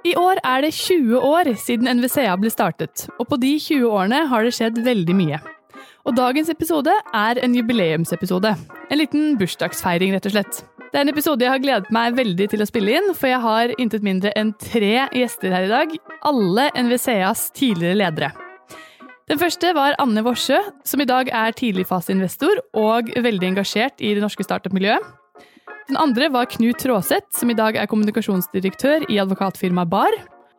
I år er det 20 år siden NVCA ble startet, og på de 20 årene har det skjedd veldig mye. Og dagens episode er en jubileumsepisode. En liten bursdagsfeiring, rett og slett. Det er en episode jeg har gledet meg veldig til å spille inn, for jeg har intet mindre enn tre gjester her i dag. Alle NVCAs tidligere ledere. Den første var Anne Worsø, som i dag er tidligfaseinvestor og veldig engasjert i det norske startup-miljøet. Den andre var Knut Tråseth, som i dag er kommunikasjonsdirektør i advokatfirmaet Bar.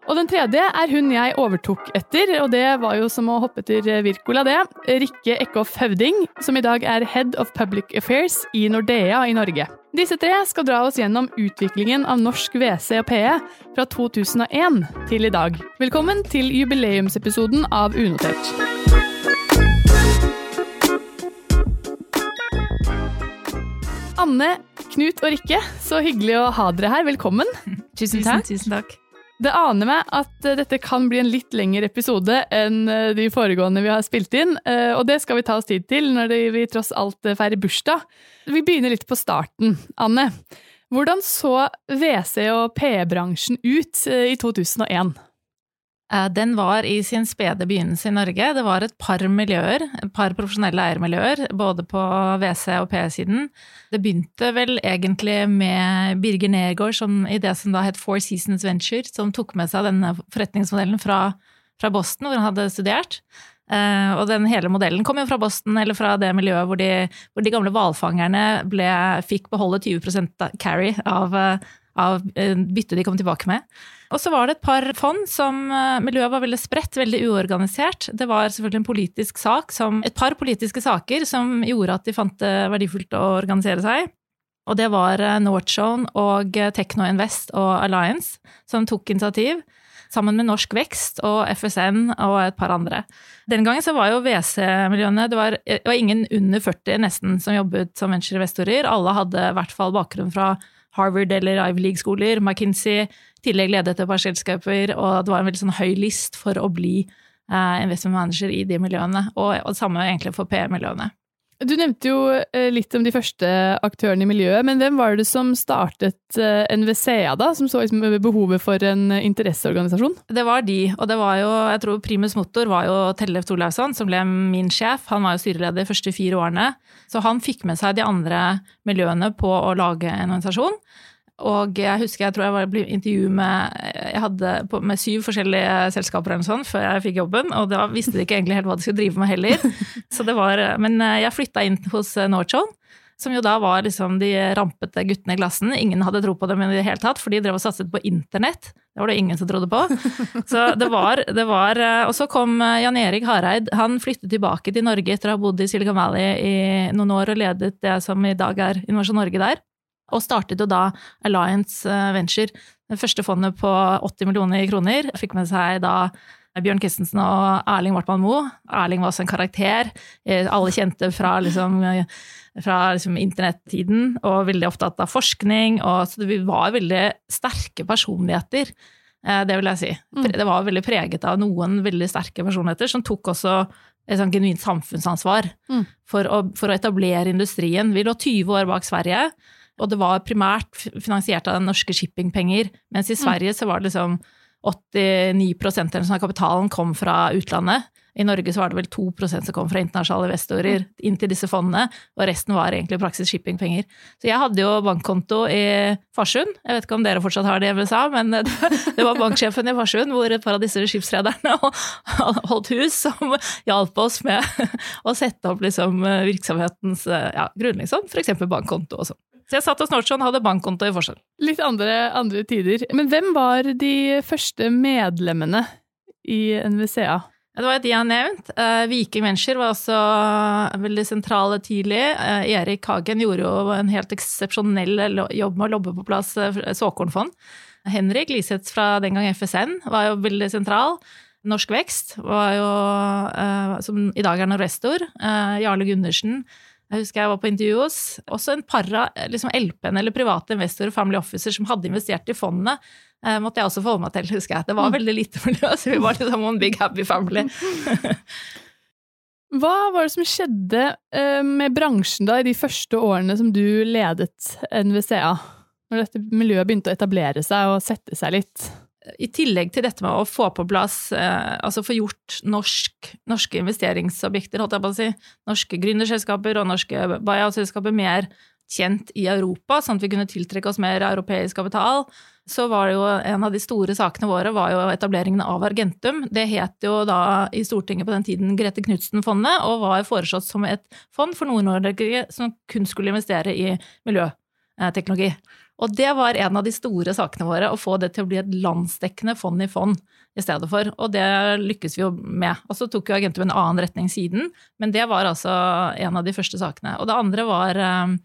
Og den tredje er hun jeg overtok etter, og det var jo som å hoppe etter Wirkola, det. Rikke Eckhoff Høvding, som i dag er Head of Public Affairs i Nordea i Norge. Disse tre skal dra oss gjennom utviklingen av norsk WC og PE fra 2001 til i dag. Velkommen til jubileumsepisoden av Unotert. Anne, Knut og Rikke, så hyggelig å ha dere her. Velkommen. Tusen takk. Tusen takk. Det aner meg at eh, dette kan bli en litt lengre episode enn eh, de foregående vi har spilt inn, eh, og det skal vi ta oss tid til når vi tross alt feirer bursdag. Vi begynner litt på starten. Anne, hvordan så WC- og PE-bransjen ut i 2001? Eh, den var i sin spede begynnelse i Norge. Det var et par miljøer, et par profesjonelle eiermiljøer, både på WC- og PE-siden. Det begynte vel egentlig med Birger Nergård som, i det som da het Four Seasons Venture, som tok med seg denne forretningsmodellen fra, fra Boston, hvor han hadde studert. Uh, og den hele modellen kom jo fra Boston, eller fra det miljøet hvor de, hvor de gamle hvalfangerne fikk beholde 20% carry av, av byttet de kom tilbake med. Og så var det et par fond som eh, miljøet var veldig spredt, veldig uorganisert. Det var selvfølgelig en politisk sak som, et par politiske saker som gjorde at de fant det verdifullt å organisere seg. Og det var eh, Northzone og eh, Techno Invest og Alliance som tok initiativ. Sammen med Norsk Vekst og FSN og et par andre. Den gangen så var jo WC-miljøene det, det, var ingen under 40 nesten som jobbet som ventureinvestorer. Alle hadde i hvert fall bakgrunn fra Harvard eller Ivy League-skoler. McKinsey i tillegg ledet et par selskaper, og det var en veldig sånn høy list for å bli eh, investment manager i de miljøene, og, og samme egentlig for PR-miljøene. Du nevnte jo eh, litt om de første aktørene i miljøet, men hvem var det som startet eh, NVCA, da? Som så behovet for en interesseorganisasjon? Det var de, og det var jo, jeg tror primus motor var jo Tellef Torleifsson, som ble min sjef. Han var jo styreleder de første fire årene. Så han fikk med seg de andre miljøene på å lage en organisasjon. Og jeg husker jeg tror jeg var i intervju med jeg hadde på, med syv forskjellige selskaper eller sånn før jeg fikk jobben, og da visste de ikke egentlig helt hva de skulle drive med heller. Så det var, men eh, jeg flytta inn hos eh, som jo da var liksom de rampete guttene i klassen. Ingen hadde tro på dem i det hele tatt, for de drev og satset på internett. Det var det ingen som trodde på. Så det var, det var eh, Og så kom Jan Erik Hareid. Han flyttet tilbake til Norge etter å ha bodd i Silicon Valley i noen år og ledet det som i dag er Innovasjon Norge der og startet jo da Alliance eh, Venture, det første fondet på 80 millioner kroner. Fikk med seg da Bjørn Christensen og Erling Wartmann Moe. Erling var også en karakter eh, alle kjente fra, liksom, fra liksom internettiden, og veldig opptatt av forskning. Og, så vi var veldig sterke personligheter, eh, det vil jeg si. Mm. Det var veldig preget av noen veldig sterke personligheter som tok også et sånn genuint samfunnsansvar mm. for, å, for, å, etablere industrien. Vi lå 20 år bak Sverige. Og det var primært finansiert av norske shippingpenger, mens i mm. Sverige så var det liksom 89% av kapitalen kom fra utlandet. I Norge så var det vel 2% som kom fra internasjonale investorer mm. inn til disse fondene, og resten var egentlig praksis shippingpenger. Så jeg hadde jo bankkonto i Farsund, jeg vet ikke om dere fortsatt har det i USA, men det var banksjefen i Farsund hvor et par av disse skipsrederne holdt hus, som hjalp oss med å sette opp liksom virksomhetens ja, grunn, liksom, f.eks. bankkonto og sånn. Så jeg satt og snorte og hadde bankkonto i forskjell. Litt andre, andre, tider. Men hvem var de første medlemmene i NVCA? Det var de jeg har nevnt. Eh, Viking Venture var også veldig sentrale tidlig. Eh, Erik Hagen gjorde jo en helt eksepsjonell jobb med å lobbe på plass uh, såkornfond. Henrik Liseth fra den gang FSN var jo veldig sentral. Norsk Vekst var jo, som i dag er Norvestor. Jarle Gundersen jeg husker jeg var på intervju hos også en par av liksom LP-en eller private investorer og family officer som hadde investert i fondene. Eh, måtte jeg også forholde meg til, husker jeg. Det var mm. veldig lite miljø, så vi var liksom one big happy family. Hva var det som skjedde eh, med bransjen da i de første årene som du ledet NVCA? Når dette miljøet begynte å etablere seg og sette seg litt? I tillegg til dette med å få på plass, eh, altså få gjort norsk, norske investeringsobjekter, holdt jeg på å si, norske gründerselskaper og norske buyout-selskaper mer kjent i Europa, sånn at vi kunne tiltrekke oss mer europeisk kapital, så var det jo en av de store sakene våre var jo etableringen av Argentum. Det het jo da i Stortinget på den tiden Grete Knutsen-fondet, og var foreslått som et fond for Nord-Norge som kun skulle investere i miljøteknologi. Og det var en av de store sakene våre, å få det til å bli et landsdekkende fond i fond i stedet for. Og det lykkes vi jo med. Og så tok jo Agentum en annen retning siden, men det var altså en av de første sakene. Og det andre var eh,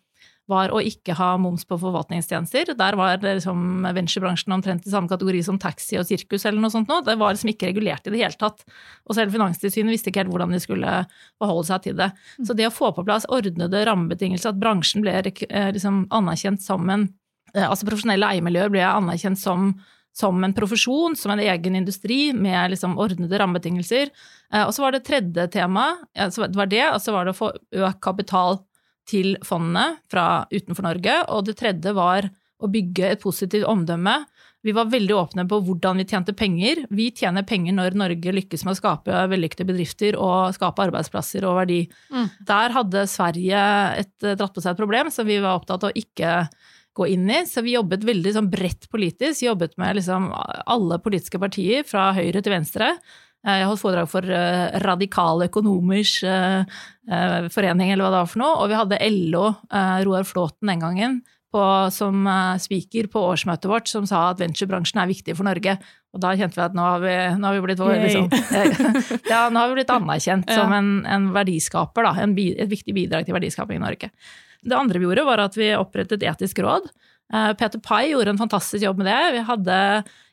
var å ikke ha moms på forvaltningstjenester. Der var liksom venturebransjen omtrent i samme kategori som taxi og sirkus eller noe sånt nå. Det var liksom ikke regulert i det hele tatt. Og selv Finanstilsynet visste ikke helt hvordan de skulle forholde seg til det. Så det å få på plass ordnede rammebetingelser, at bransjen ble eh, liksom anerkjent som en eh, Altså profesjonelle eiermiljøer ble anerkjent som som en profesjon, som en egen industri med liksom ordnede rammebetingelser. Eh, og så var det tredje tema, det var det, og så var det å få økt kapital til fondene fra utenfor Norge. Og det tredje var å bygge et positivt omdømme. Vi var veldig åpne på hvordan vi tjente penger. Vi tjener penger når Norge lykkes med å skape vellykkede bedrifter og skape arbeidsplasser og verdi. Mm. Der hadde Sverige et, dratt på seg et problem som vi var opptatt av å ikke gå inn i. Så vi jobbet veldig sånn bredt politisk. Jobbet med liksom alle politiske partier, fra høyre til venstre. Eh, jeg holdt foredrag for eh, Radikale økonomers eh, forening, eller hva det var for noe. Og vi hadde LO, Roar Flåten den gangen, på, som speaker på årsmøtet vårt, som sa at venturebransjen er viktig for Norge. Og da kjente vi at nå har vi, nå har vi blitt liksom, ja, nå har vi blitt anerkjent ja. som en, en verdiskaper, da. En, et viktig bidrag til verdiskaping i Norge. Det andre vi gjorde, var at vi opprettet etisk råd. Eh, Peter Pai gjorde en fantastisk jobb med det. Vi hadde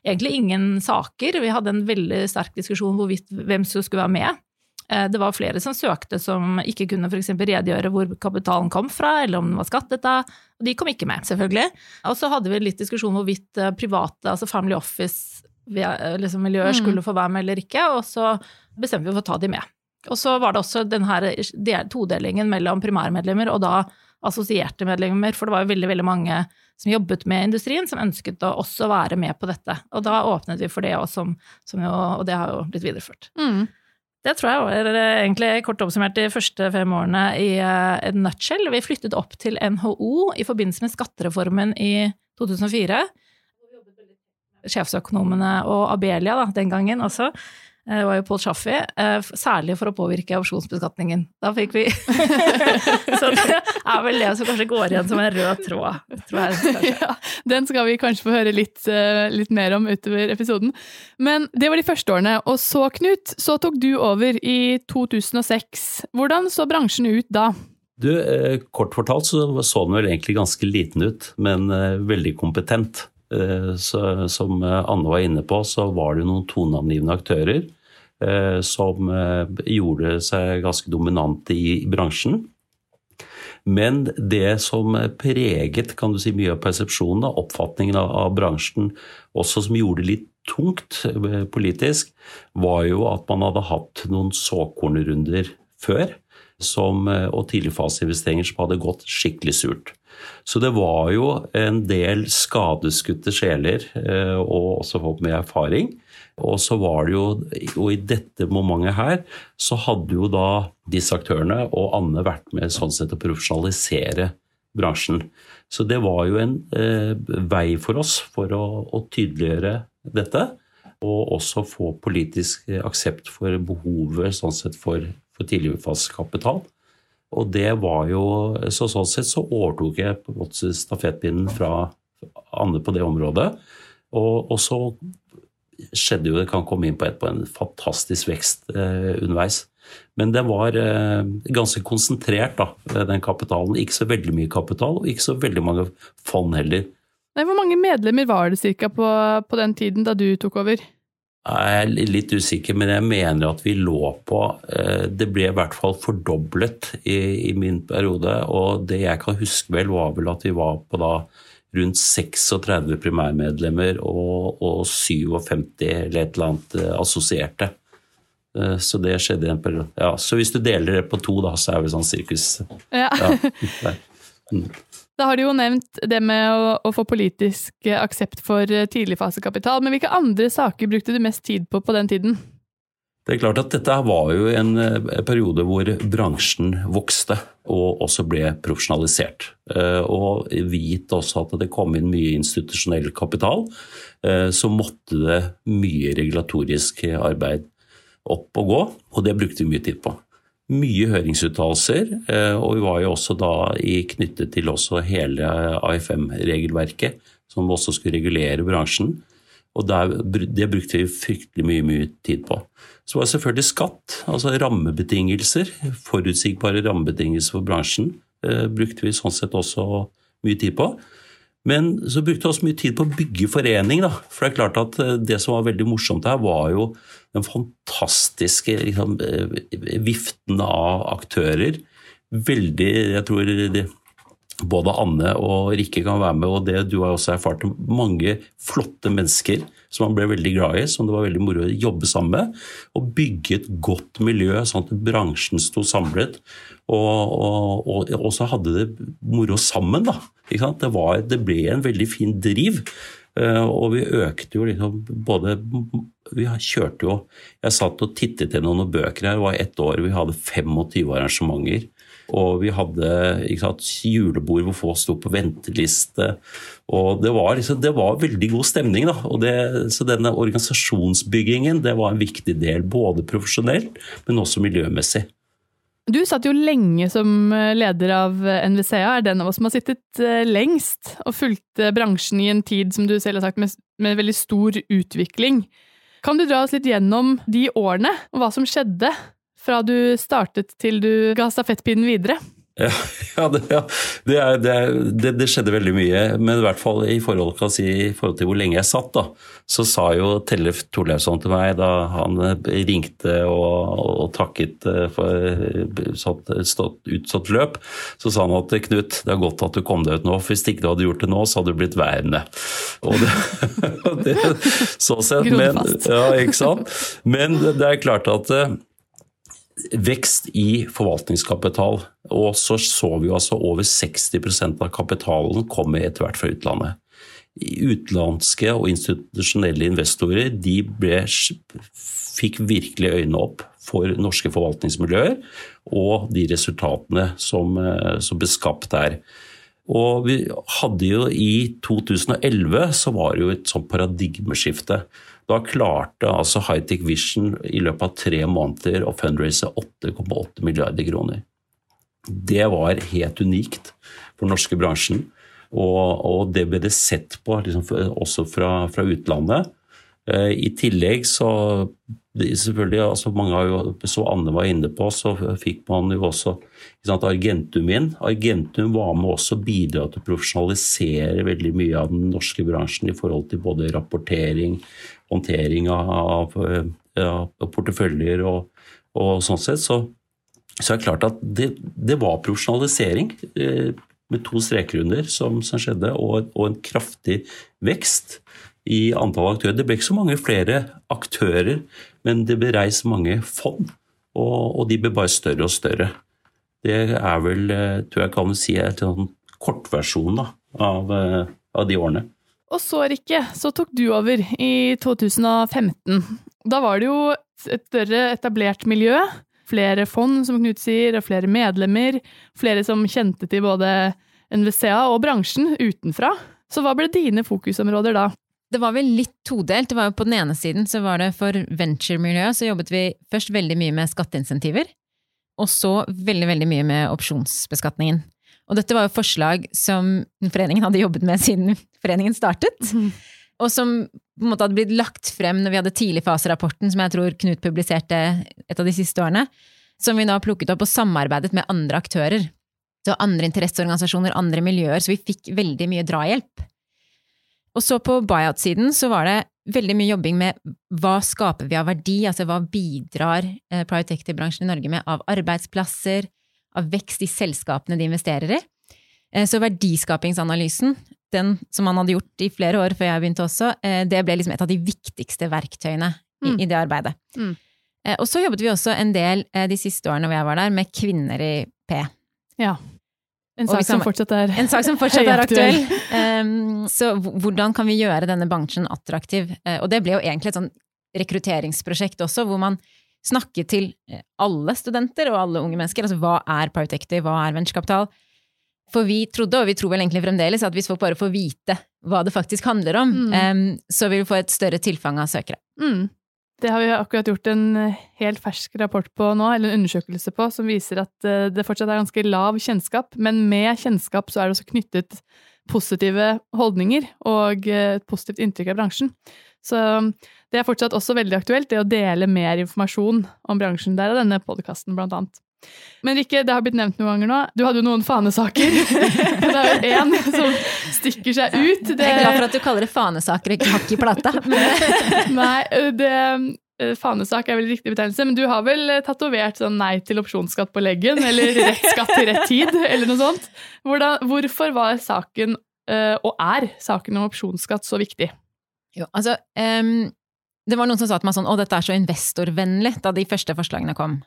egentlig ingen saker. Vi hadde en veldig sterk diskusjon hvorvidt hvem som skulle være med. Eh, det var flere som søkte som ikke kunne f.eks. redegjøre hvor kapitalen kom fra, eller om den var skattet av. Og de kom ikke med, selvfølgelig. Og så hadde vi litt diskusjon hvorvidt eh, private, altså Family Office-miljøer liksom, mm. skulle få være med eller ikke, og så bestemte vi for å ta de med. Og så var det også denne todelingen mellom primærmedlemmer og da assosierte medlemmer, for det var jo veldig, veldig mange som jobbet med industrien, som ønsket å også være med på dette. Og da åpnet vi for det også, som, jo, og det har jo blitt videreført. Mm. Det tror jeg var egentlig kort oppsummert de første fem årene i en nutshell. Vi flyttet opp til NHO i forbindelse med skattereformen i 2004. Sjefsøkonomene og Abelia da, den gangen også. Eh, det var jo Paul Chaffey, eh, særlig for å påvirke opsjonsbeskatningen. Da fikk vi Så det er vel det som kanskje går igjen som en rød tråd, tror jeg. Ja, den skal vi kanskje få høre litt, eh, litt, mer om utover episoden. Men det var de første årene. Og så, Knut, så tok du over i 2006. Hvordan så bransjen ut da? Du, Kort fortalt så så den vel egentlig ganske liten ut, men veldig kompetent. Eh, så, som Anne var inne på, så var det noen toneangivende aktører som eh, gjorde seg ganske dominante i, bransjen. Men det som preget kan du si, mye av persepsjonen, oppfatningen av, bransjen, også som gjorde det litt tungt politisk, var jo at man hadde hatt noen såkornrunder før som, og tidligfaseinvesteringer som hadde gått skikkelig surt. Så det var jo en del skadeskutte sjeler, eh, og også folk med erfaring. Og så var det jo, og i dette momentet her, så hadde jo da disse aktørene og Anne vært med sånn sett å profesjonalisere bransjen. Så det var jo en eh, vei for oss for å, å, tydeliggjøre dette. Og også få politisk aksept for behovet sånn sett for, for tidligfasekapital. Og det var jo Så sånn sett så overtok jeg på en måte stafettpinnen fra Anne på det området. Og, og, så skjedde jo det kan komme inn på etterpå en fantastisk vekst eh, underveis. Men det var eh, ganske konsentrert, da, den kapitalen. Ikke så veldig mye kapital, og ikke så veldig mange fond heller. Nei, Hvor mange medlemmer var det cirka på, på den tiden da du tok over? Jeg er litt usikker, men jeg mener at vi lå på eh, Det ble i hvert fall fordoblet i, i min periode. Og det jeg kan huske vel, var vel at vi var på da rundt 36 primærmedlemmer og, og 57 eller et eller annet eh, assosierte. Eh, så det skjedde i en periode. Ja, så hvis du deler det på to, da, så er vi sånn sirkus. Ja. ja. Mm. Da har du jo nevnt det med å, å få politisk aksept for tidligfasekapital, men hvilke andre saker brukte du mest tid på på den tiden? Det er klart at Dette var jo en periode hvor bransjen vokste og også ble profesjonalisert. Og vit også at det kom inn mye institusjonell kapital, så måtte det mye regulatorisk arbeid opp og gå, og det brukte vi mye tid på mye høringsuttalelser, eh, og vi var jo også da knyttet til hele AFM-regelverket, som også skulle regulere bransjen. Og der, det brukte vi fryktelig mye, mye tid på. Så var det selvfølgelig skatt, altså rammebetingelser, forutsigbare rammebetingelser for bransjen, eh, brukte vi sånn sett også mye tid på. Men så brukte vi også mye tid på å bygge forening. Da. For det er klart at eh, det som var veldig morsomt her, var jo den fantastiske liksom, eh, viften av aktører. Veldig Jeg tror det, både Anne og Rikke kan være med, og det du har også erfart. Mange flotte mennesker som man ble veldig glad i, som det var veldig moro å jobbe sammen med. Og bygge et godt miljø, sånn at bransjen sto samlet. Og, og, og, så hadde det moro sammen, da. Det, var, det, ble en veldig fin driv. Eh, og vi økte jo liksom både Vi kjørte jo Jeg satt og tittet gjennom noen bøker her. Det var ett år vi hadde 25 arrangementer. Og vi hadde sant, julebord hvor folk sto på venteliste. Og det var, liksom, det var veldig god stemning. Det, så denne organisasjonsbyggingen det var en viktig del, både profesjonelt, men også miljømessig. Du satt jo lenge som eh, leder av NVCA, er den av oss som har sittet eh, lengst og fulgt bransjen i en tid, som du selv har sagt, med, med veldig stor utvikling. Kan du dra oss litt gjennom de årene, og hva som skjedde fra du startet til du ga stafettpinnen videre? Ja, ja, det, ja. Det, er, det, det, skjedde veldig mye. Men i hvert fall i forhold, si, i forhold, til hvor lenge jeg satt, da, så sa jo Tellef Torleifsson til meg da han ringte og, og takket eh, for sånt, stått, utsatt løp, så sa han at Knut, det er godt at du kom deg ut nå, for hvis ikke du hadde gjort det nå, så hadde du blitt værende. Og det, så sett, men, ja, ikke sant? men det er klart at eh, vekst i forvaltningskapital. Og så så vi jo altså over 60% av kapitalen komme etter hvert fra utlandet. Utenlandske og institusjonelle investorer de ble, fikk virkelig øynene opp for norske forvaltningsmiljøer og de resultatene som, eh, som ble skapt der. Og vi hadde jo I 2011 så var det jo et sånt paradigmeskifte. Da klarte altså Hightech Vision i løpet av tre måneder å fundraise 8,8 milliarder kroner. Det var helt unikt for den norske bransjen. Og, og det ble det sett på liksom, også fra, fra utlandet. Eh, I tillegg så selvfølgelig, altså mange har jo, Så Anne var inne på, så fikk man jo også sant, Argentum inn. Argentum var med også å bidra til å profesjonalisere veldig mye av den norske bransjen i forhold til både rapportering, håndtering av, av porteføljer og, og, sånn sett, så, så er det klart at det, det var profesjonalisering eh, med to streker under som, som skjedde, og, og, en kraftig vekst i antall aktører. Det ble ikke så mange flere aktører, men det ble reist mange fond, og, og de ble bare større og større. Det er vel, eh, tror jeg kan si, en kortversjon av, eh, av de årene. Og så, Rikke, så tok du over i 2015. Da var det jo et større etablert miljø. Flere fond, som Knut sier, og flere medlemmer. Flere som kjente til både NVCA og bransjen utenfra. Så hva ble dine fokusområder da? Det var vel litt todelt. Det var jo På den ene siden så var det for venture-miljøet så jobbet vi først veldig mye med skatteinsentiver. Og så veldig, veldig mye med opsjonsbeskatningen. Og dette var jo forslag som foreningen hadde jobbet med siden foreningen startet. Mm. Og som på en måte hadde blitt lagt frem når vi hadde tidligfaserapporten, som jeg tror Knut publiserte et av de siste årene. Som vi nå har plukket opp og samarbeidet med andre aktører. Så andre interesseorganisasjoner, andre miljøer. Så vi fikk veldig mye drahjelp. Og så på buyout-siden så var det veldig mye jobbing med hva skaper vi av verdi, altså hva bidrar eh, private equity-bransjen i Norge med av arbeidsplasser, av vekst i selskapene de investerer i. Eh, så verdiskapingsanalysen, den som man hadde gjort i flere år før jeg begynte også, eh, det ble liksom et av de viktigste verktøyene i, mm. i det arbeidet. Mm. Eh, og så jobbet vi også en del de siste årene hvor jeg var der, med kvinner i P. Ja. En sak som fortsatt er En sak som fortsatt er aktuell. Um, så hvordan kan vi gjøre denne bransjen attraktiv? Og det ble jo egentlig et sånn rekrutteringsprosjekt også, hvor man snakket til eh, alle studenter og alle unge mennesker. Altså hva er private equity, hva er venturekapital? For vi trodde, og vi tror vel egentlig fremdeles, at hvis folk bare får vite hva det faktisk handler om, Mm. um, så vil vi få et større tilfang av søkere. Mm. Det har vi akkurat gjort en eh, helt fersk rapport på nå, eller en undersøkelse på, som viser at eh, det fortsatt er ganske lav kjennskap, men med kjennskap så er det også knyttet positive holdninger og et positivt inntrykk av bransjen. Så det er fortsatt også veldig aktuelt, det å dele mer informasjon om bransjen. Der er denne podkasten, blant annet. Men Rikke, det har blitt nevnt noen ganger nå. Du hadde jo noen fanesaker. det er jo én som stikker seg ut. Det, Jeg er glad for at du kaller det fanesaker ikke hakk i plata. Men, Nei, det eh, Fanesak er vel riktig betegnelse, men du har vel eh, tatovert sånn nei til opsjonsskatt på leggen, eller rett skatt til rett tid, eller noe sånt. Hvordan, hvorfor var saken, eh, og er saken om opsjonsskatt, så viktig? Jo, altså, um, det var noen som sa til meg sånn, å, dette er så investorvennlig, da de første forslagene kom.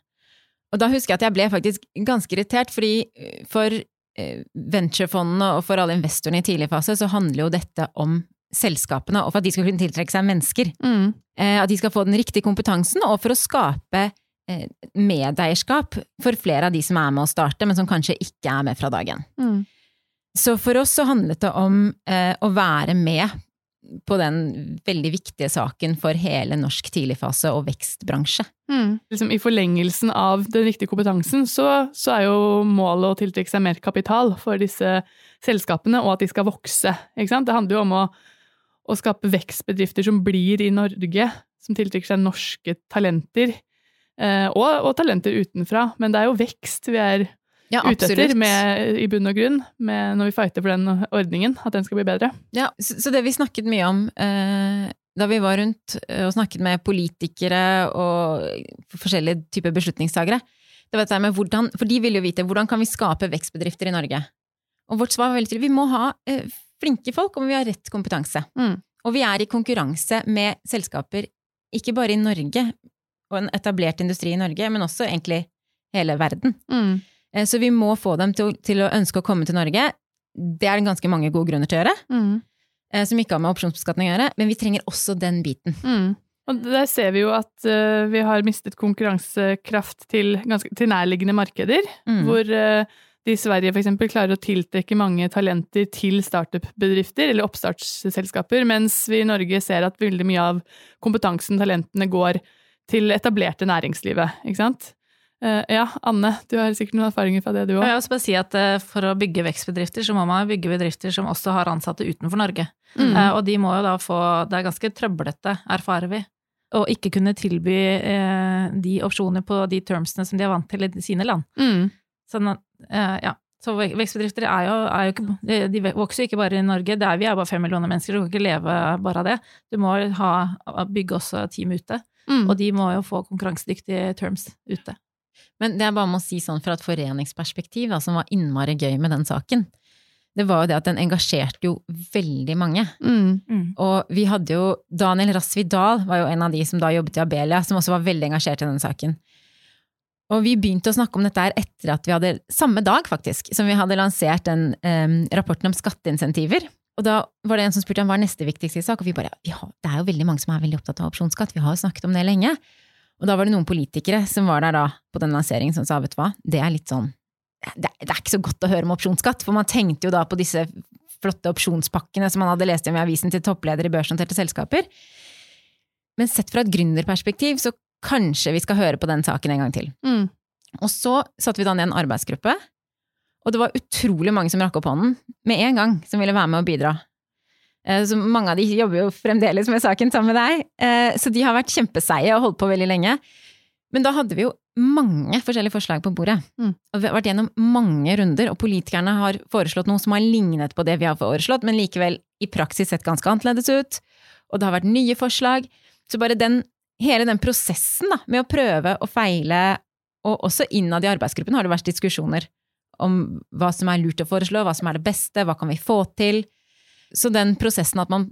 Og da husker jeg at jeg ble faktisk ganske irritert, fordi eh, for eh, venturefondene og for alle investorene i tidlig fase, så handler jo dette om selskapene, og for at de skal kunne tiltrekke seg mennesker. Eh, At de skal få den riktige kompetansen, og for å skape medeierskap for flere av de som er med å starte, men som kanskje ikke er med fra dagen. Så for oss så handlet det om eh, å være med på den veldig viktige saken for hele norsk tidligfase og vekstbransje. Liksom, I forlengelsen av den viktige kompetansen, så, så er jo målet å tiltrekke seg mer kapital for disse selskapene, og at de skal vokse. Ikke sant? Det handler jo om å, å skape vekstbedrifter som blir i Norge, som tiltrekker seg norske talenter. Eh, og, og talenter utenfra. Men det er jo vekst vi er Ja, ute etter, med, i bunn og grunn, med, når vi fighter for den ordningen, at den skal bli bedre. Ja, så, så det vi snakket mye om eh, da vi var rundt eh, og snakket med politikere og forskjellige typer beslutningstagere, det var dette med hvordan, for de ville jo vite hvordan kan vi skape vekstbedrifter i Norge. Og vårt svar var veldig tydelig, vi må ha eh, flinke folk, og vi har rett kompetanse. Mm. Og vi er i konkurranse med selskaper, ikke bare i Norge, og en etablert industri i Norge, men også egentlig hele verden. Eh, Så vi må få dem til, til å ønske å komme til Norge. Det er det ganske mange gode grunner til å gjøre, mm. som ikke har med opsjonsbeskatning å gjøre, men vi trenger også den biten. Mm. Og der ser vi jo at uh, vi har mistet konkurransekraft til, ganske, til nærliggende markeder, Mm. hvor uh, de i Sverige for eksempel klarer å tiltrekke mange talenter til startup-bedrifter eller oppstartsselskaper, mens vi i Norge ser at veldig mye av kompetansen, talentene, går til etablerte næringslivet, ikke sant? Eh, ja, Anne, du har sikkert noen erfaringer fra det du Jeg òg. vil bare si at eh, For å bygge vekstbedrifter, så må man bygge bedrifter som også har ansatte utenfor Norge. Mm. Eh, Og de må jo da få Det er ganske trøblete, erfarer vi. Å ikke kunne tilby de opsjoner på de termsene som de er vant til i sine land. Mm. Sånn at, ja. Så vekstbedrifter er jo, er jo ikke de vokser jo ikke bare i Norge. Det er, vi er bare fem millioner mennesker, du kan ikke leve bare av det. Du må ha, bygge også team ute. Mm. Og de må jo få konkurransedyktige terms ute. Men det er bare med å si sånn fra et foreningsperspektiv, da, som var innmari gøy med den saken. Det var jo det at den engasjerte jo veldig mange. Mm. Og vi hadde jo Daniel Rasvidal var jo en av de som da jobbet i Abelia, som også var veldig engasjert i denne saken. Og vi begynte å snakke om dette her etter at vi hadde, samme dag faktisk, som vi hadde lansert den um, rapporten om skatteinsentiver. Og da var det en som spurte om hva er neste viktigste sak, og vi bare vi har, det er jo veldig mange som er veldig opptatt av opsjonsskatt, vi har jo snakket om det lenge. Og da var det noen politikere som var der da på den lanseringen som sa vet du hva, det er litt sånn det, det er ikke så godt å høre om opsjonsskatt, for man tenkte jo da på disse flotte opsjonspakkene som man hadde lest om i avisen til toppledere i børsnoterte selskaper. Men sett fra et gründerperspektiv, så kanskje vi skal høre på den saken en gang til. Mm. Og så satte vi da ned en arbeidsgruppe, og det var utrolig mange som rakk opp hånden med en gang, som ville være med og bidra. Eh, Så mange av de jobber jo fremdeles med saken sammen med deg, eh, så de har vært kjempeseige og holdt på veldig lenge. Men da hadde vi jo mange forskjellige forslag på bordet. Mm. Og vi har vært gjennom mange runder, og politikerne har foreslått noe som har lignet på det vi har foreslått, men likevel i praksis sett ganske annerledes ut. Og det har vært nye forslag. Så bare den, hele den prosessen da, med å prøve og feile, og også innad i arbeidsgruppen har det vært diskusjoner om hva som er lurt å foreslå, hva som er det beste, hva kan vi få til. Så den prosessen at man,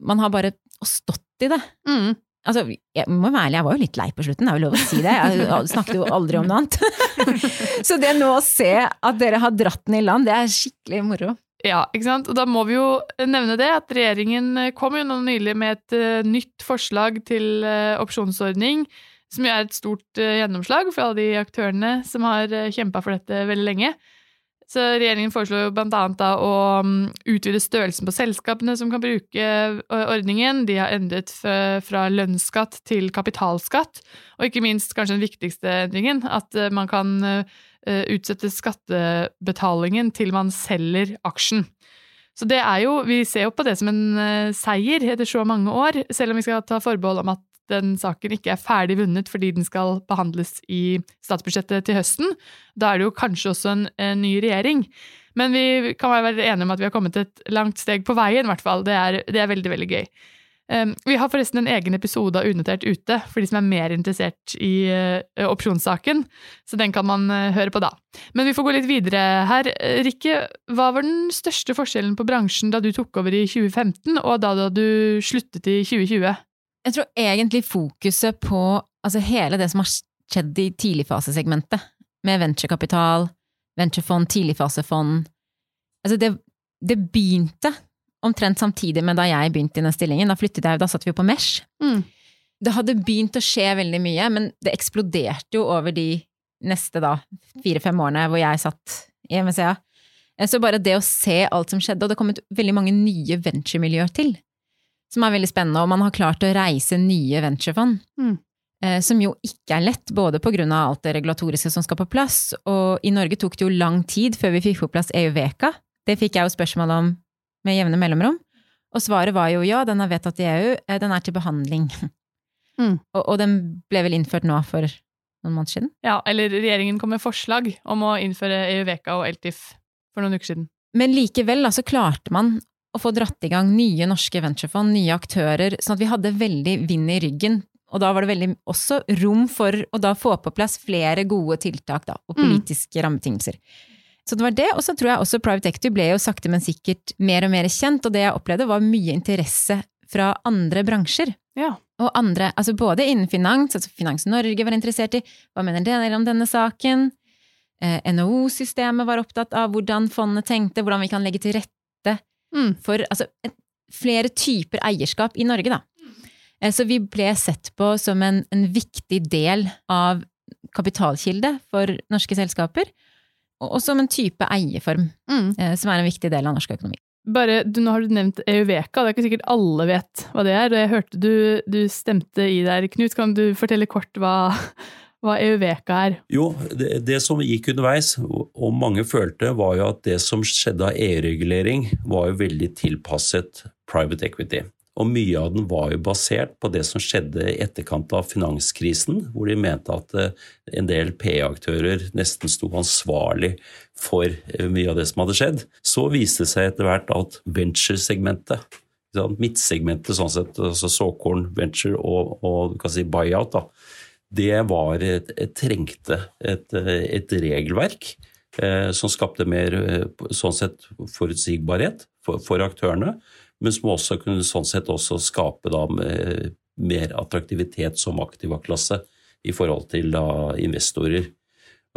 man har bare stått i det, Mm. Altså, jeg må være ærlig, jeg var jo litt lei på slutten, det er jo lov å si det. Jeg snakket jo aldri om noe annet. Så det nå å se at dere har dratt den i land, det er skikkelig moro. Ja, ikke sant? Og da må vi jo nevne det, at regjeringen kom jo nå nylig med et uh, nytt forslag til uh, opsjonsordning, som jo er et stort uh, gjennomslag for alle de aktørene som har kjempa for dette veldig lenge. Så regjeringen foreslår blant da å um, utvide størrelsen på selskapene som kan bruke ordningen. De har endret fra lønnsskatt til kapitalskatt, og ikke minst kanskje den viktigste endringen, at man kan utsette skattebetalingen til man selger aksjen. Så det er jo, Vi ser jo på det som en seier etter så mange år, selv om vi skal ta forbehold om at den saken ikke er ferdig vunnet fordi den skal behandles i statsbudsjettet til høsten. Da er det jo kanskje også en, en ny regjering. Men vi kan være enige om at vi har kommet et langt steg på veien, i hvert fall. Det er, det er veldig, veldig gøy. Um, vi har forresten en egen episode av Unotert ute for de som er mer interessert i uh, opsjonssaken, så den kan man uh, høre på da. Men vi får gå litt videre her. Rikke, hva var den største forskjellen på bransjen da du tok over i 2015, og da du sluttet i 2020? Jeg tror egentlig fokuset på altså hele det som har skjedd i tidligfasesegmentet, med venturekapital, venturefond, tidligfasefond Altså, det, det begynte omtrent samtidig med da jeg begynte i den stillingen. Da flyttet jeg, da satt vi jo på Mesh. Mm. Det hadde begynt å skje veldig mye, men det eksploderte jo over de neste da fire-fem årene hvor jeg satt i MSCA. Eh, så bare det å se alt som skjedde, og det kom kommet veldig mange nye venturemiljøer til, som er veldig spennende, og man har klart å reise nye venturefond. Mm. Eh, som jo ikke er lett, både på grunn av alt det regulatoriske som skal på plass, og i Norge tok det jo lang tid før vi fikk på plass EU-veka. Det fikk jeg jo spørsmål om med jevne mellomrom. Og svaret var jo ja, den er vedtatt i EU, eh, den er til behandling. Mm. Og, og, den ble vel innført nå for noen måneder siden? Ja, eller regjeringen kom med forslag om å innføre EU-veka og LTIF for noen uker siden. Men likevel altså, så klarte man å få dratt i gang nye norske venturefond, nye aktører, sånn at vi hadde veldig vind i ryggen. Og da var det veldig også rom for å da få på plass flere gode tiltak da, og mm. politiske mm. rammebetingelser. Så det var det, og så tror jeg også Private Equity ble jo sakte, men sikkert mer og mer kjent, og det jeg opplevde var mye interesse fra andre bransjer. Ja. Og andre, altså både innen finans, altså Finans Norge var interessert i hva mener dere om denne saken? Eh, NHO-systemet var opptatt av hvordan fondet tenkte, hvordan vi kan legge til rette mm. for altså, flere typer eierskap i Norge, da. Eh, så vi ble sett på som en, en viktig del av kapitalkilde for norske selskaper og som en type eierform, mm. Eh, som er en viktig del av norsk økonomi. Bare, du, Nå har du nevnt EUVEKA, det er ikke sikkert alle vet hva det er. Jeg hørte du, du stemte i der. Knut, kan du fortelle kort hva, hva EUVEKA er? Jo, det, det, som gikk underveis, og mange følte, var jo at det som skjedde av EU-regulering, var jo veldig tilpasset private equity. Og mye av den var jo basert på det som skjedde i etterkant av finanskrisen, hvor de mente at eh, en del PE-aktører nesten sto ansvarlig for eh, mye av det som hadde skjedd. Så viste det seg etter hvert at venture-segmentet, midtsegmentet sånn sett, altså såkorn, venture og, og du kan si buyout, da, det var et, et trengte et, et regelverk eh, som skapte mer eh, sånn sett forutsigbarhet for, for aktørene men som også kunne sånn sett også skape da mer attraktivitet som aktivaklasse i forhold til da investorer.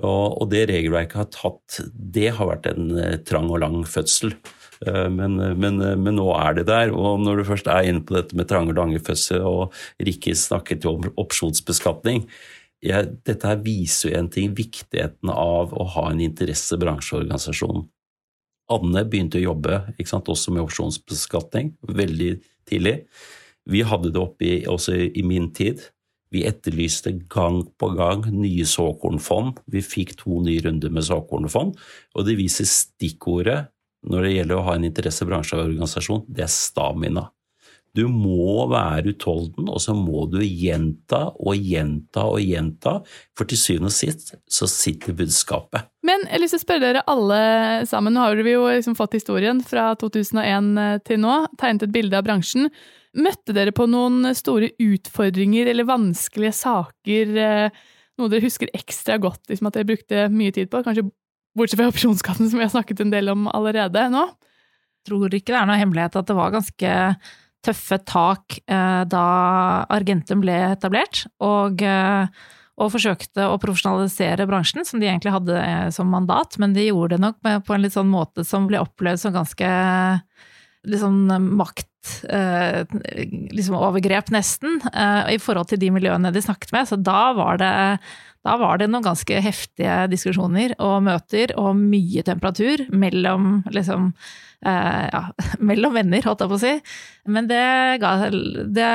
Og, og, det regelverket har tatt Det har vært en eh, trang og lang fødsel. Eh, men, men, men, nå er det der. Og når du først er inne på dette med trang og lange fødsel, og Rikke snakket jo om opsjonsbeskatning ja, Dette her viser jo en ting, viktigheten av å ha en interessebransjeorganisasjon. Anne begynte å jobbe sant, også med opsjonsbeskatning veldig tidlig. Vi hadde det oppe også i min tid. Vi etterlyste gang på gang nye såkornfond. Vi fikk to nye runder med såkornfond, og det viser stikkordet når det gjelder å ha en interessebransjeorganisasjon, det er stamina. Du må være utholden, og så må du gjenta og gjenta og gjenta, for til syvende og sist så sitter budskapet. Men jeg har lyst til å spørre dere alle sammen, nå har vi jo liksom fått historien fra 2001 eh, til nå, tegnet et bilde av bransjen. Møtte dere på noen store utfordringer eller vanskelige saker, eh, noe dere husker ekstra godt, liksom at dere brukte mye tid på, kanskje bortsett fra opsjonsskatten som vi har snakket en del om allerede nå? Tror ikke det er noe hemmelighet at det var ganske tøffe tak eh, da Argentum ble etablert, og, eh, og forsøkte å profesjonalisere bransjen, som de egentlig hadde eh, som mandat, men de gjorde det nok på en litt sånn måte som ble opplevd som ganske liksom, sånn makt liksom overgrep, nesten, i forhold til de miljøene de snakket med. Så da var det da var det noen ganske heftige diskusjoner og møter og mye temperatur mellom liksom eh, ja, mellom venner, holdt jeg på å si. Men det, ga, det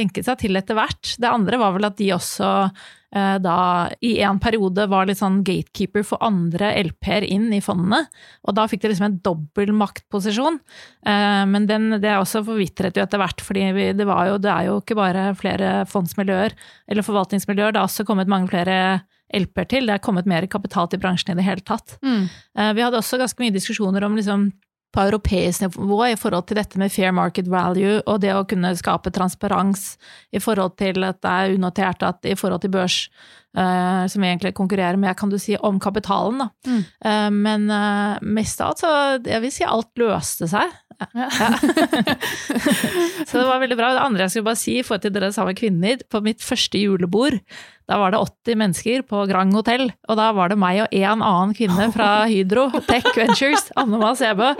jenket seg til etter hvert. Det andre var vel at de også eh, da i en periode var litt sånn gatekeeper for andre LP-er inn i fondene. Og da fikk de liksom en dobbel maktposisjon. Eh, men den, det er også forvitret jo etter hvert, fordi vi, det, jo, det er jo ikke bare flere fondsmiljøer eller forvaltningsmiljøer, det har også kommet mange flere LP-er til. Det er kommet mer kapital til bransjen i det hele tatt. Mm. Vi hadde også ganske mye diskusjoner om liksom på europeisk nivå i forhold til dette med fair market value og det å kunne skape transparens i forhold til at det er unotert at i forhold til børs, uh, som egentlig konkurrerer med, kan du si, om kapitalen, da. Mm. Uh, men uh, mest av alt så jeg vil si alt løste seg. Ja. så det var veldig bra. Det andre jeg skulle bare si i forhold til dere sammen kvinner, på mitt første julebord da var det 80 mennesker på Grand hotell, og da var det meg og en annen kvinne fra Hydro, Tech Ventures, Anne Ma Sebe.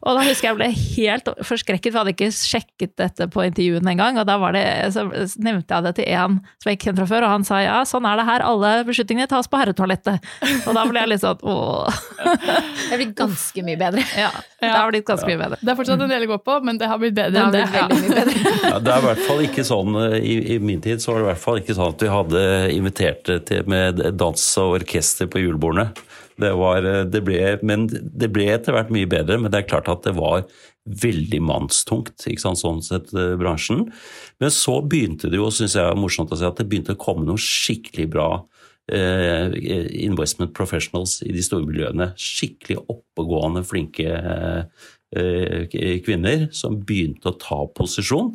Og da husker jeg ble helt forskrekket, for jeg hadde ikke sjekket dette på intervjuene engang. Og da det, så nevnte jeg det til en som jeg ikke kjente fra før, og han sa ja, sånn er det her, alle beslutningene tas på herretoalettet. Og da ble jeg litt sånn åh. Det har blitt ganske mye bedre. Ja, det har blitt ganske mye bedre. Det er fortsatt en del å gå på, men det har blitt bedre enn det. det. Ja, det er i hvert fall ikke sånn, i, i min tid så var det i hvert fall ikke sånn at vi hadde invitert til, med dans og orkester på julebordene. Det var, det ble, men det ble etter hvert mye bedre, men det er klart at det var veldig mannstungt, ikke sant, sånn sett, eh, bransjen. Men så begynte det jo, syns jeg er morsomt å si, at det begynte å komme noen skikkelig bra eh, investment professionals i de store miljøene. Skikkelig oppegående, flinke eh, kvinner som begynte å ta posisjon.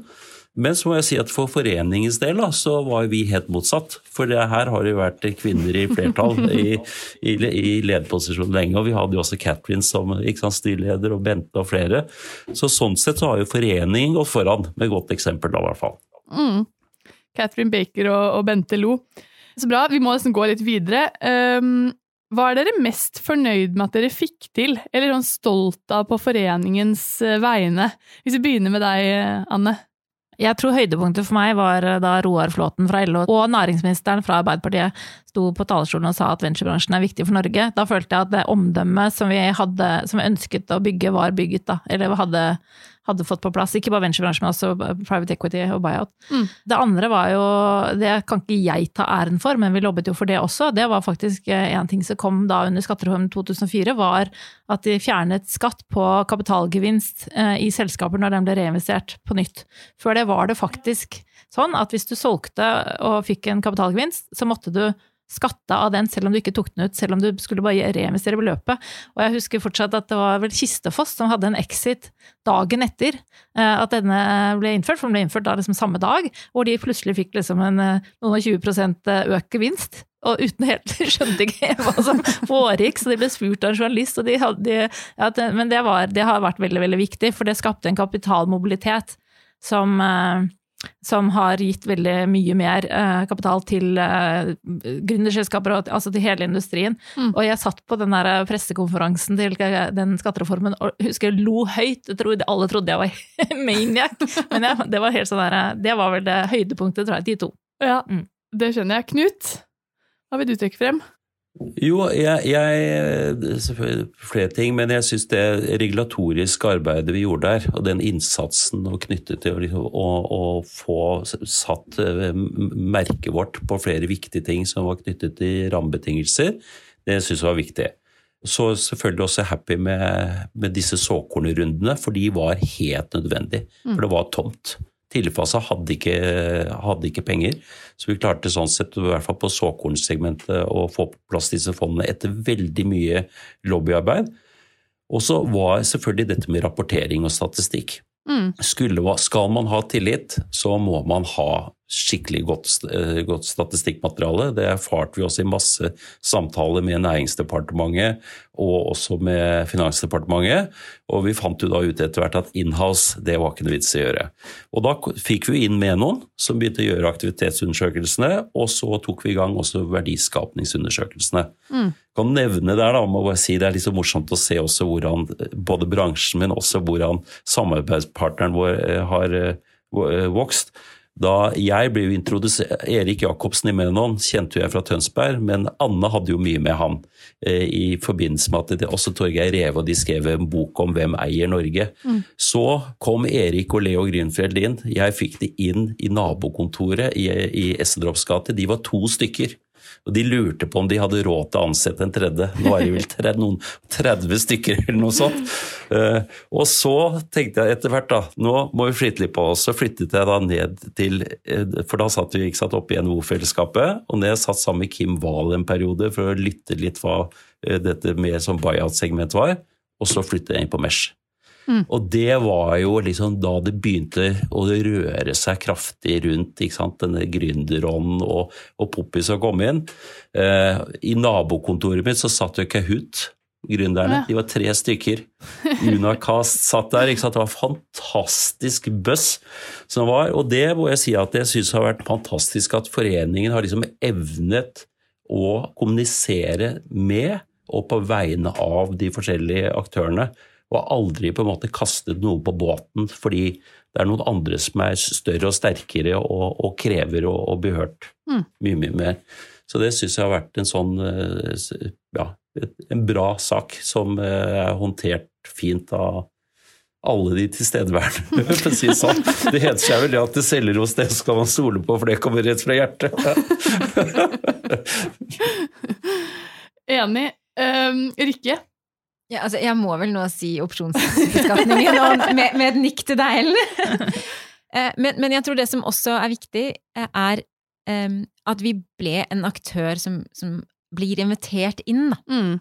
Men så må jeg si at for foreningens del da, så var vi helt motsatt. For her har det jo vært kvinner i flertall i, i, i lederposisjon lenge. Og vi hadde jo også Catherine som sant, styreleder, og Bente og flere. Så sånn sett så har jo foreningen gått foran med godt eksempel, da i hvert fall. Mm. Catherine Baker og, og, Bente Lo. Så bra. Vi må nesten gå litt videre. Um, hva er dere mest fornøyd med at dere fikk til, eller sånn stolt av på foreningens eh, vegne? Hvis vi begynner med deg, Anne. Jeg tror høydepunktet for meg var eh, da Roar Flåten fra LO og næringsministeren fra Arbeiderpartiet sto på talerstolen og sa at venturebransjen er viktig for Norge. Da følte jeg at det omdømmet som vi hadde, som vi ønsket å bygge, var bygget. da, Eller hadde, hadde fått på plass. Ikke bare venturebransjen, men også private equity og buyout. Mm. Det andre var jo Det kan ikke jeg ta æren for, men vi lobbet jo for det også. Det var faktisk eh, en ting som kom da under skattereformen 2004, var at de fjernet skatt på kapitalgevinst eh, i selskaper når den ble reinvestert på nytt. Før det var det faktisk sånn at hvis du solgte og fikk en kapitalgevinst, så måtte du skatta av den selv om du ikke tok den ut, selv om du skulle bare reinvestere beløpet. Og jeg husker fortsatt at det var vel Kistefoss som hadde en exit dagen etter eh, at denne ble innført, for den ble innført da liksom samme dag, hvor de plutselig fikk liksom en, eh, noen og 20 eh, økt gevinst. Og uten helt skjønte ikke hva som foregikk, så de ble spurt av en journalist. De hadde, ja, men det, var, det, har vært veldig, veldig viktig, for det skapte en kapitalmobilitet som som har gitt veldig mye mer eh, kapital til eh, gründerselskaper, altså til hele industrien. Mm. Og jeg satt på den der pressekonferansen til den skattereformen og husker jeg lo høyt. Jeg tror alle trodde jeg var maniac, men jeg, det var helt sånn der, det var vel det høydepunktet, tror jeg, de to. Ja, mm. det skjønner jeg. Knut, hva vil du trekke frem? Jo, jeg, jeg flere ting, men jeg syns det regulatoriske arbeidet vi gjorde der, og den innsatsen og knyttet til å, å, få satt eh, merket vårt på flere viktige ting som var knyttet til rammebetingelser, det syns jeg var viktig. Så selvfølgelig også happy med, med disse såkornrundene, for de var helt nødvendige. For det var tomt. Tidligfase hadde ikke, hadde ikke penger, så vi klarte sånn sett, i hvert fall på såkornsegmentet, å få på plass disse fondene etter veldig mye lobbyarbeid. Og så var selvfølgelig dette med rapportering og statistikk. Mm. Skulle, skal man ha tillit, så må man ha skikkelig godt, eh, godt, statistikkmateriale. Det erfarte vi også i masse samtaler med Næringsdepartementet og også med Finansdepartementet. Og vi fant jo da ut etter hvert at inhouse, det var ikke noe vits i å gjøre. Og da fikk vi inn med noen som begynte å gjøre aktivitetsundersøkelsene, og så tok vi i gang også verdiskapningsundersøkelsene. Mm. kan nevne der da, må bare si Det er litt så morsomt å se også hvordan både bransjen, men også hvordan samarbeidspartneren vår eh, har eh, vokst. Da jeg ble jo introdusert Erik Jacobsen i Menon kjente jeg fra Tønsberg, men Anne hadde jo mye med han eh, i forbindelse med at det, også Torgeir Reve og de skrev en bok om hvem eier Norge. Mm. Så kom Erik og Leo Grünfeld inn. Jeg fikk de inn i nabokontoret i, i Essendrops gate. De var to stykker. Og de lurte på om de hadde råd til å ansette en tredje. Nå er det vel tre, noen 30 stykker eller noe sånt. Uh, og så tenkte jeg etter hvert da, nå må vi flytte litt på oss. Så flyttet jeg da ned til uh, For da satt vi ikke satt oppe i NHO-fellesskapet, og ned satt sammen med Kim Wahl en periode for å lytte litt hva uh, dette med som buyout-segment var, og så flyttet jeg inn på Mesh. Mm. Og det var jo liksom da det begynte å røre seg kraftig rundt denne gründerånden og, og Poppy som kom inn. Eh, I nabokontoret mitt så satt jo Kahoot, gründerne. De var tre stykker. Unacast satt der. ikke sant? Det var fantastisk buzz som var. Og det må jeg si at jeg syns har vært fantastisk at foreningen har liksom evnet å kommunisere med og på vegne av de forskjellige aktørene og aldri på en måte kastet noe på båten fordi det er noen andre som er større og sterkere og, og krever å, å bli hørt mm. mye, mye mer. Så det syns jeg har vært en sånn eh, ja, en bra sak som eh, er håndtert fint av alle de tilstedeværende, for å si det sånn. Det heter seg vel det at det selger hos det skal man stole på, for det kommer rett fra hjertet. Enig. Um, Rikke, ja, altså, jeg må vel nå si opsjonsbeskatningen med, med, et nikk til deg, Ellen. Eh, men, men, jeg tror det som også er viktig, eh, er um, at vi ble en aktør som, som blir invitert inn. Mm.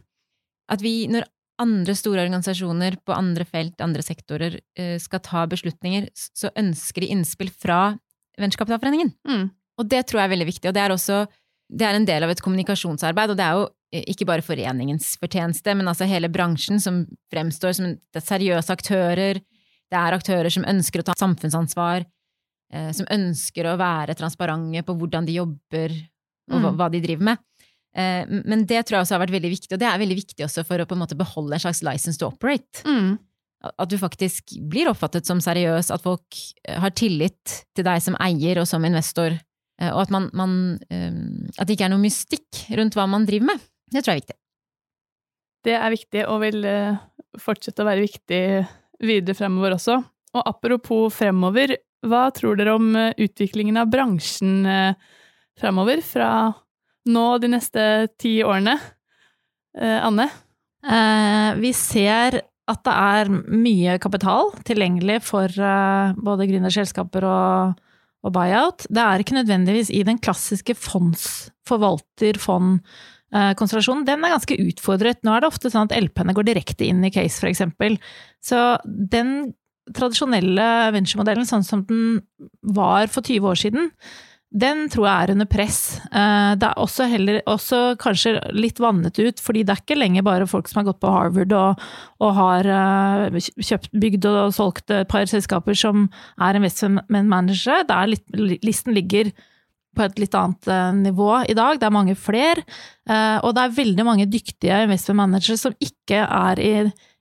At vi, når andre store organisasjoner på andre felt, andre sektorer, uh, skal ta beslutninger, så ønsker de innspill fra Venturekapitalforeningen. Mm. Og det tror jeg er veldig viktig. Og det er også det er en del av et kommunikasjonsarbeid, og det er jo ikke bare foreningens fortjeneste, men altså hele bransjen som fremstår som seriøse aktører. Det er aktører som ønsker å ta samfunnsansvar, eh, som ønsker å være transparente på hvordan de jobber og mm. hva de driver med. Eh, men det tror jeg også har vært veldig viktig, og det er veldig viktig også for å på en måte beholde en slags license to operate. Mm. At du faktisk blir oppfattet som seriøs, at folk har tillit til deg som eier og som investor, og at man, man At det ikke er noe mystikk rundt hva man driver med. Det tror jeg er viktig. Det er viktig, og vil eh, fortsette å være viktig videre fremover også. Og apropos fremover, hva tror dere om eh, utviklingen av bransjen eh, fremover, fra nå de neste ti årene? Anne? vi ser at det er mye kapital tilgjengelig for både gründerselskaper og, og buyout. Det er ikke nødvendigvis i den klassiske fondsforvalter-fond Eh, konsentrasjonen, den er ganske utfordret. Nå er det ofte sånn at LP-ene går direkte inn i case, f.eks. Så den tradisjonelle venturemodellen, sånn som den var for 20 år siden, den tror jeg er under press. Eh, det er også, heller, også kanskje litt vannet ut, fordi det er ikke lenger bare folk som har gått på Harvard og, og har eh, kjøpt, bygd og solgt et par selskaper som er investment managere. listen ligger på et litt annet eh, nivå i dag. Det er mange flere, eh, og det er veldig mange dyktige investment managers som ikke er i,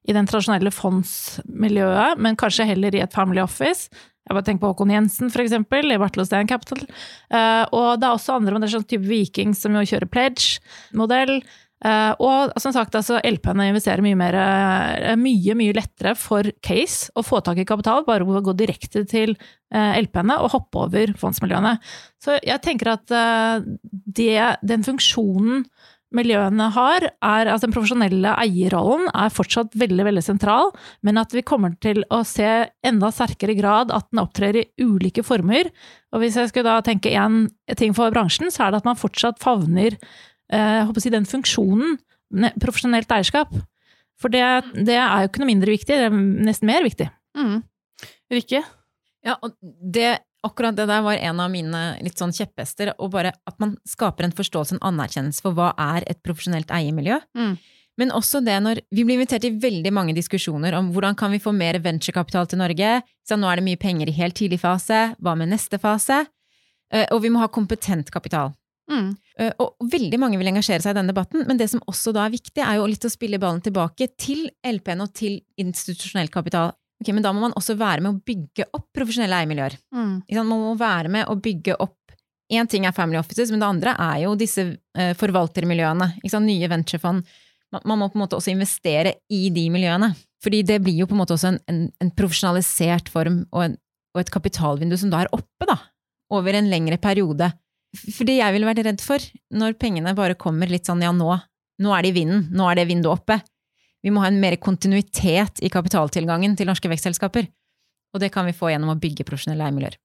i den tradisjonelle fondsmiljøet, men kanskje heller i et family office. Jeg bare tenker på Håkon Jensen, for eksempel, i Bartelosteen Capital. Eh, og det er også andre modeller, sånn type Viking, som jo kjører pledge-modell. Uh, og som sagt, altså, LP-ene investerer mye mer uh, mye, mye lettere for case å få tak i kapital, bare å gå direkte til uh, LP-ene og hoppe over fondsmiljøene. Så jeg tenker at det, den funksjonen miljøene har, er at den profesjonelle eierrollen er fortsatt veldig veldig sentral, men at vi kommer til å se enda sterkere grad at den opptrer i ulike former. Og hvis jeg skulle da tenke én ting for bransjen, så er det at man fortsatt favner jeg eh, håper å si, den funksjonen, profesjonelt eierskap. For det, det, er jo ikke noe mindre viktig, det er nesten mer viktig. Mm. Rikke? Ja, og det akkurat det der var en av mine litt sånn kjepphester. Og bare at man skaper en forståelse, en anerkjennelse for hva er et profesjonelt eiermiljø. Mm. Men også det når vi blir invitert til veldig mange diskusjoner om hvordan kan vi få mer venturekapital til Norge. Så nå er det mye penger i helt tidlig fase. Hva med neste fase? Eh, Og vi må ha kompetent kapital. Mm. Eh, Og veldig mange vil engasjere seg i denne debatten, men det som også da er viktig, er jo litt å spille ballen tilbake til LP-en og til institusjonell kapital. Ok, Men da må man også være med å bygge opp profesjonelle eiermiljøer. Mm. Man må være med å bygge opp Én ting er family offices, men det andre er jo disse eh, forvaltermiljøene. Ikke sant? Nye venturefond. Man må på en måte også investere i de miljøene. Fordi det blir jo på en måte også en, en, en profesjonalisert form og, en, og et kapitalvindu som da er oppe, da. Over en lengre periode. For det jeg ville vært redd for, når pengene bare kommer litt sånn ja, nå, nå er det i vinden, nå er det vinduet oppe. Vi må ha en mer kontinuitet i kapitaltilgangen til norske vekstselskaper. Og det kan vi få gjennom å bygge profesjonelle eiermiljøer.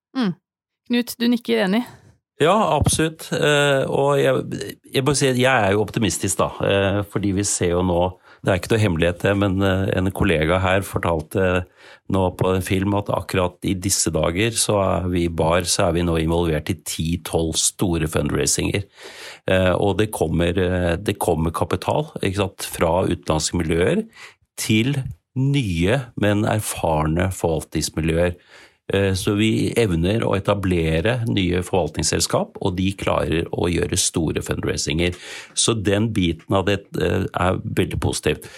Knut, du nikker enig? Ja, absolutt. Eh, Og jeg, jeg må si jeg er jo optimistisk, da. eh, Fordi vi ser jo nå Det er ikke noe hemmelighet, det, men eh, en kollega her fortalte nå på en film at akkurat i disse dager så er vi Bar så er vi nå involvert i 10-12 store fundraisinger. Eh, Og det kommer, eh, det kommer kapital sant, fra utenlandske miljøer til nye, men erfarne forvaltningsmiljøer. Eh, Så vi evner å etablere nye forvaltningsselskap, og de klarer å gjøre store fundraisinger. Så den biten av det eh, er veldig positivt.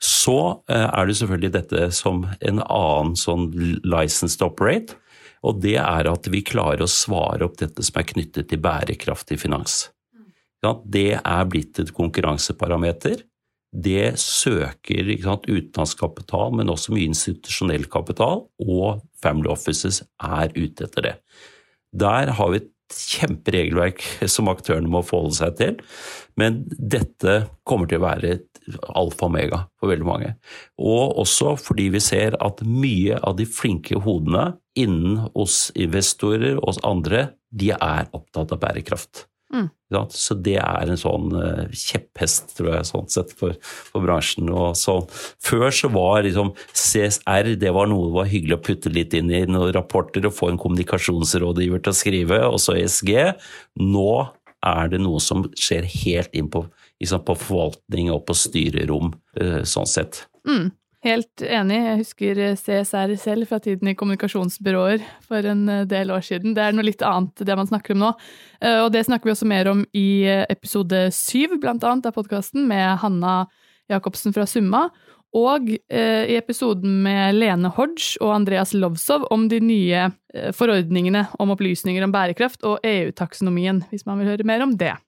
Så eh, er det selvfølgelig dette som en annen sånn license to operate, og det er at vi klarer å svare opp dette som er knyttet til bærekraftig finans. Ja, Det er blitt et konkurranseparameter. Det søker sant, utenlandsk kapital, men også mye institusjonell kapital, og family offices er ute etter det. Der har vi et kjemperegelverk som aktørene må forholde seg til, men dette kommer til å være et alfa og omega for veldig mange. Og også fordi vi ser at mye av de flinke hodene innen oss investorer og oss andre, de er opptatt av bærekraft. Mm. Så det er en sånn eh, kjepphest, tror jeg, sånn sett for, for bransjen. Og sånn. Før så var liksom CSR det var noe det var hyggelig å putte litt inn i noen rapporter og få en kommunikasjonsrådgiver til å skrive, og så ESG. Nå er det noe som skjer helt inn på, liksom på forvaltning og på styrerom, eh, sånn sett. Mm. Helt enig. Jeg husker CSR selv fra tiden i kommunikasjonsbyråer for en eh, del år siden. Det er noe litt annet det man snakker om nå. Eh, Og det snakker vi også mer om i eh, episode syv, blant annet, av podkasten med Hanna Jacobsen fra Summa. Og eh, i episoden med Lene Hodge og Andreas Lovsov om de nye eh, forordningene om opplysninger om bærekraft og EU-taksonomien, hvis man vil høre mer om det.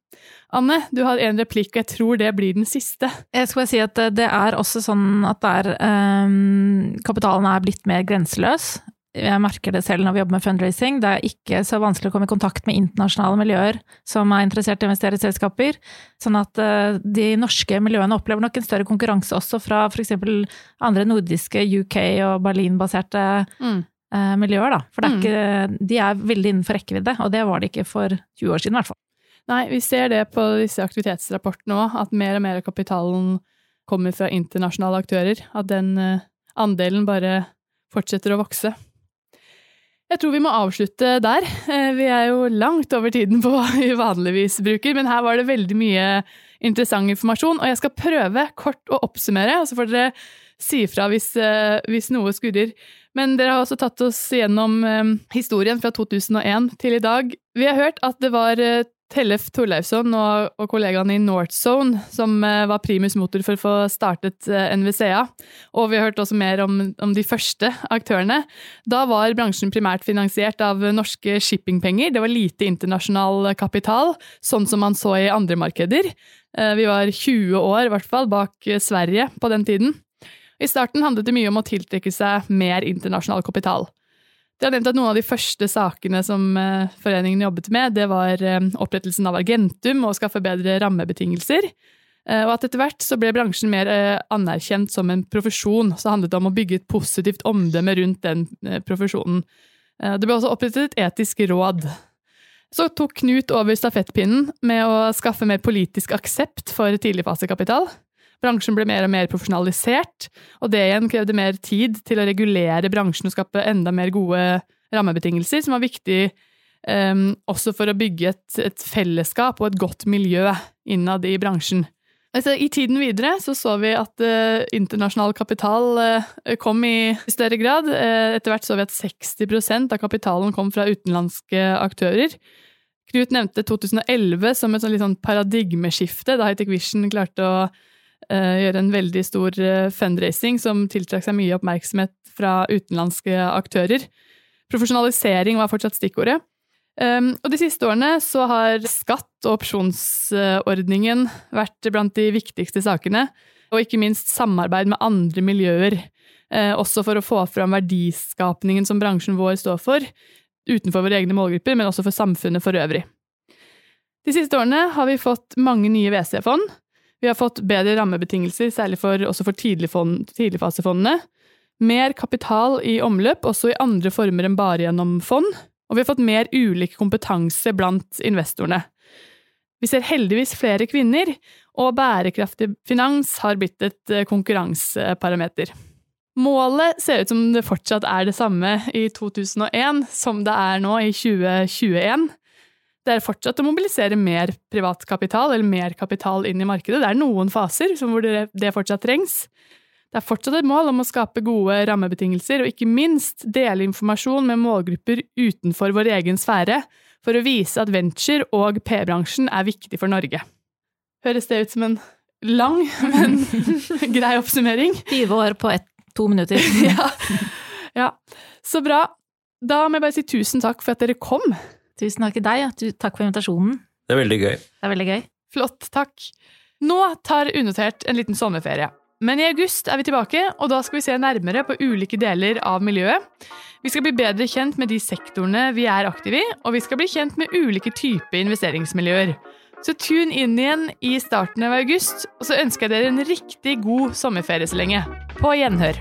Anne, du har en replikk, og jeg tror det blir den siste. Jeg skal bare si at det er også sånn at det er, ehm, kapitalen er blitt mer grenseløs. Jeg merker det selv når vi jobber med fundraising. Det er ikke så vanskelig å komme i kontakt med internasjonale miljøer som er interessert i å investere i selskaper. Sånn at uh, de norske miljøene opplever nok en større konkurranse også fra f.eks. andre nordiske, UK og Berlin-baserte Mm. uh, miljøer, da. For det er Mm. ikke, de er veldig innenfor rekkevidde, og det var det ikke for 20 år siden i hvert fall. Nei, vi ser det på disse aktivitetsrapportene òg, at mer og mer av kapitalen kommer fra internasjonale aktører. At den eh, andelen bare fortsetter å vokse. Jeg tror vi må avslutte der. Eh, Vi er jo langt over tiden på hva vi vanligvis bruker, men her var det veldig mye interessant informasjon, og jeg skal prøve kort å oppsummere, og så får dere si ifra hvis, eh, hvis noe skurrer. Men dere har også tatt oss gjennom historien fra 2001 til i dag. Vi har hørt at det var Tellef Torleifsson og, og kollegaene i Northzone som eh, var primus motor for å få startet eh, NVCA. Og vi har hørt også mer om, om de første aktørene. Da var bransjen primært finansiert av norske shippingpenger. Det var lite internasjonal kapital, sånn som man så i andre markeder. Eh, Vi var 20 år, i hvert fall, bak Sverige på den tiden. I starten handlet det mye om å tiltrekke seg mer internasjonal kapital. Det har nevnt at Noen av de første sakene som eh, foreningen jobbet med, det var eh, opprettelsen av Argentum og å skaffe bedre rammebetingelser. Eh, Og at etter hvert så ble bransjen mer anerkjent som en profesjon. Så handlet det om å bygge et positivt omdømme rundt den profesjonen. Det ble også opprettet et etisk råd. Så tok Knut over stafettpinnen med å skaffe mer politisk aksept for tidligfasekapital. Bransjen ble mer og mer profesjonalisert, og det igjen krevde mer tid til å regulere bransjen og skape enda mer gode rammebetingelser som var viktig um, også for å bygge et, et, fellesskap og et godt miljø innad i bransjen. Altså, I tiden videre så, så vi at uh, internasjonal kapital uh, kom i større grad. Uh, etter hvert så vi at 60% av kapitalen kom fra utenlandske aktører. Knut nevnte 2011 som et sånn, sånn paradigmeskifte, da Hightech Vision klarte å gjøre en veldig stor fundraising som tiltrakk seg mye oppmerksomhet fra utenlandske aktører. Profesjonalisering var fortsatt stikkordet. Um, og de siste årene så har skatt og opsjonsordningen vært blant de viktigste sakene. Og ikke minst samarbeid med andre miljøer, uh, også for å få fram verdiskapningen som bransjen vår står for, utenfor våre egne målgrupper, men også for samfunnet for øvrig. De siste årene har vi fått mange nye WC-fond. Vi har fått bedre rammebetingelser, særlig for, også for tidligfasefondene. Mer kapital i omløp, også i andre former enn bare gjennom fond og vi har fått mer ulik kompetanse blant investorene. Vi ser heldigvis flere kvinner, og bærekraftig finans har blitt et eh, konkurranseparameter. Målet ser ut som det fortsatt er det samme i 2001 som det er nå i 2021. Det er fortsatt å mobilisere mer privat kapital, eller mer kapital inn i markedet. Det er noen faser hvor det fortsatt trengs. Det er fortsatt et mål om å skape gode rammebetingelser, og ikke minst dele informasjon med målgrupper utenfor vår egen sfære, for å vise at venture- og P-bransjen er viktig for Norge. Høres det ut som en lang, men grei oppsummering? 20 år på ett, to minutter. ja. ja. Så bra. Da må jeg bare si tusen takk for at dere kom. Tusen takk til deg. Takk for invitasjonen. Det er veldig gøy. Det er veldig gøy. Flott. Takk. Nå tar Unotert en liten sommerferie. Men i august er vi tilbake, og da skal vi se nærmere på ulike deler av miljøet. Vi skal bli bedre kjent med de sektorene vi er aktive i, og vi skal bli kjent med ulike typer investeringsmiljøer. Så tune inn igjen i starten av august, og så ønsker jeg dere en riktig god sommerferie så lenge. På gjenhør.